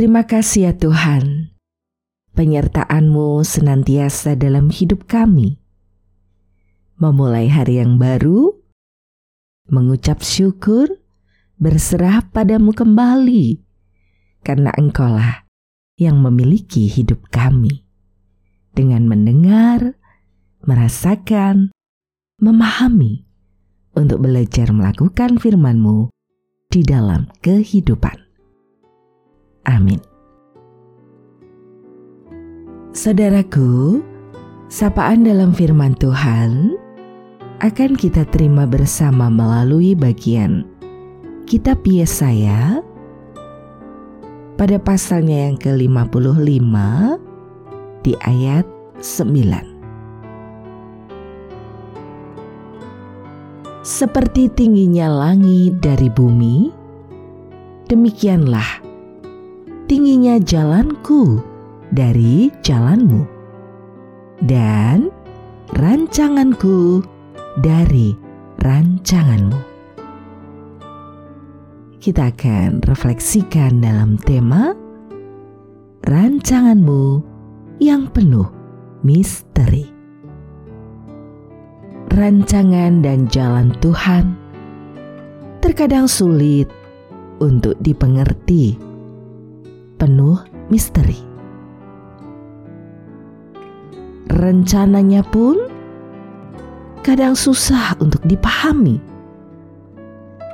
Terima kasih ya Tuhan, penyertaan-Mu senantiasa dalam hidup kami. Memulai hari yang baru, mengucap syukur, berserah padamu kembali, karena Engkaulah yang memiliki hidup kami. Dengan mendengar, merasakan, memahami, untuk belajar melakukan firman-Mu di dalam kehidupan. Amin. Saudaraku, sapaan dalam firman Tuhan akan kita terima bersama melalui bagian Kitab Yesaya pada pasalnya yang ke-55 di ayat 9. Seperti tingginya langit dari bumi, demikianlah tingginya jalanku dari jalanmu, dan rancanganku dari rancanganmu. Kita akan refleksikan dalam tema rancanganmu yang penuh misteri. Rancangan dan jalan Tuhan terkadang sulit untuk dipengerti penuh misteri. Rencananya pun kadang susah untuk dipahami.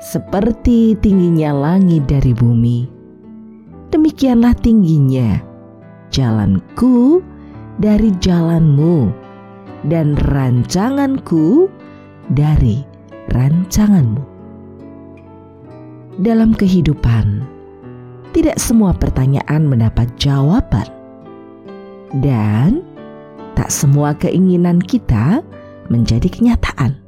Seperti tingginya langit dari bumi, demikianlah tingginya jalanku dari jalanmu, dan rancanganku dari rancanganmu. Dalam kehidupan, tidak semua pertanyaan mendapat jawaban, dan tak semua keinginan kita menjadi kenyataan.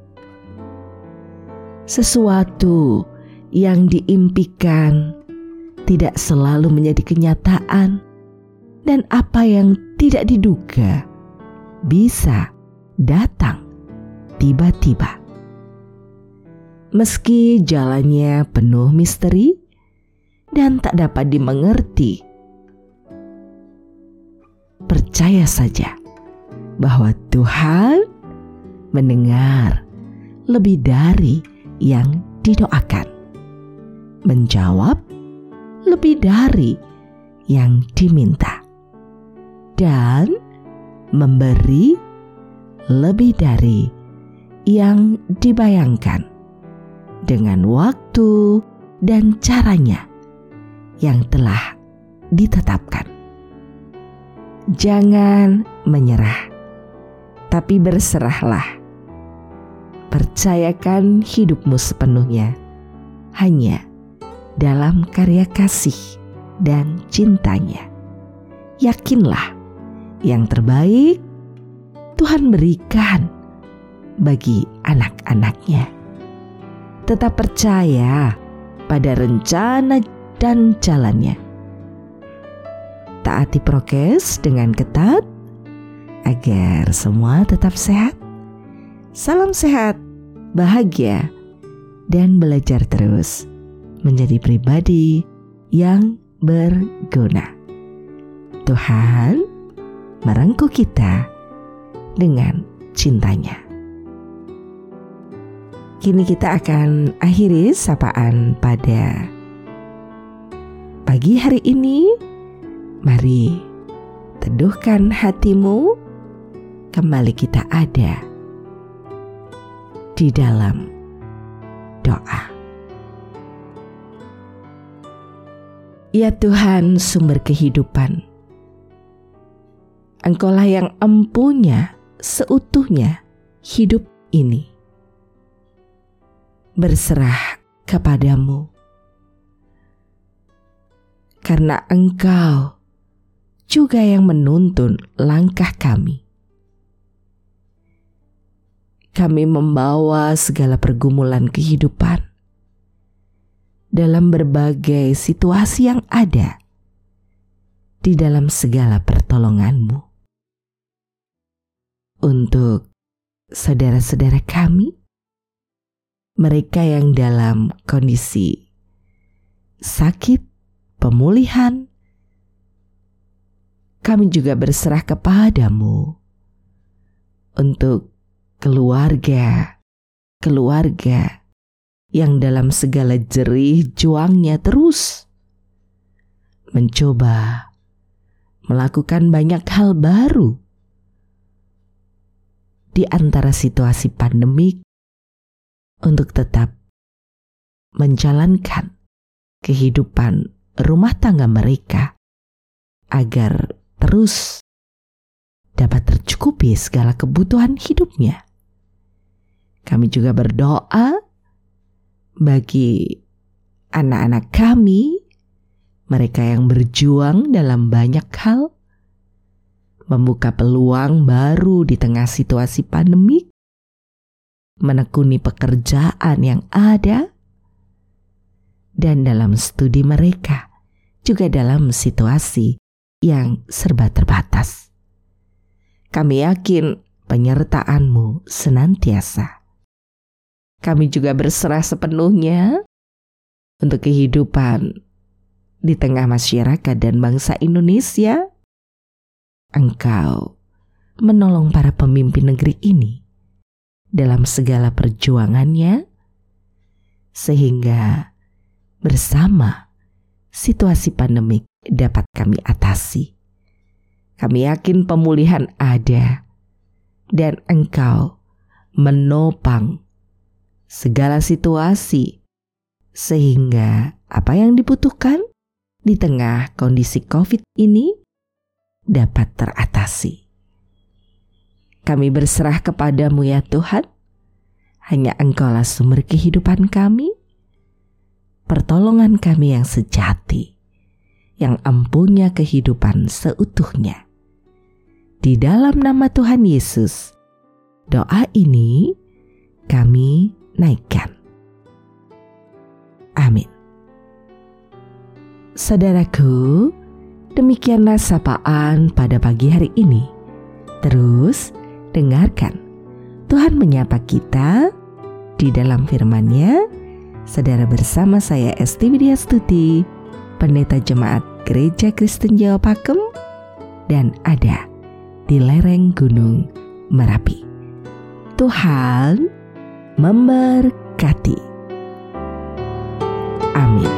Sesuatu yang diimpikan tidak selalu menjadi kenyataan, dan apa yang tidak diduga bisa datang tiba-tiba. Meski jalannya penuh misteri, dan tak dapat dimengerti. Percaya saja bahwa Tuhan mendengar lebih dari yang didoakan, menjawab lebih dari yang diminta, dan memberi lebih dari yang dibayangkan dengan waktu dan caranya yang telah ditetapkan. Jangan menyerah, tapi berserahlah. Percayakan hidupmu sepenuhnya hanya dalam karya kasih dan cintanya. Yakinlah yang terbaik Tuhan berikan bagi anak-anaknya. Tetap percaya pada rencana dan jalannya. Taati prokes dengan ketat agar semua tetap sehat. Salam sehat, bahagia, dan belajar terus menjadi pribadi yang berguna. Tuhan merangkul kita dengan cintanya. Kini kita akan akhiri sapaan pada Pagi hari ini, mari teduhkan hatimu. Kembali kita ada di dalam doa. Ya Tuhan, sumber kehidupan. Engkaulah yang empunya seutuhnya hidup ini. Berserah kepadamu karena Engkau juga yang menuntun langkah kami. Kami membawa segala pergumulan kehidupan dalam berbagai situasi yang ada di dalam segala pertolonganmu. Untuk saudara-saudara kami, mereka yang dalam kondisi sakit, pemulihan, kami juga berserah kepadamu untuk keluarga, keluarga yang dalam segala jerih juangnya terus mencoba melakukan banyak hal baru di antara situasi pandemik untuk tetap menjalankan kehidupan rumah tangga mereka agar terus dapat tercukupi segala kebutuhan hidupnya. Kami juga berdoa bagi anak-anak kami, mereka yang berjuang dalam banyak hal, membuka peluang baru di tengah situasi pandemik, menekuni pekerjaan yang ada, dan dalam studi mereka juga dalam situasi yang serba terbatas. Kami yakin penyertaanmu senantiasa. Kami juga berserah sepenuhnya untuk kehidupan di tengah masyarakat dan bangsa Indonesia. Engkau menolong para pemimpin negeri ini dalam segala perjuangannya, sehingga bersama situasi pandemik dapat kami atasi. Kami yakin pemulihan ada dan engkau menopang segala situasi sehingga apa yang dibutuhkan di tengah kondisi COVID ini dapat teratasi. Kami berserah kepadamu ya Tuhan, hanya engkaulah sumber kehidupan kami, pertolongan kami yang sejati yang ampunya kehidupan seutuhnya. Di dalam nama Tuhan Yesus, doa ini kami naikkan. Amin. Saudaraku, demikianlah sapaan pada pagi hari ini. Terus dengarkan Tuhan menyapa kita di dalam firman-Nya. Saudara bersama saya Esti Widya Stuti pendeta jemaat Gereja Kristen Jawa Pakem, dan ada di lereng Gunung Merapi. Tuhan memberkati. Amin.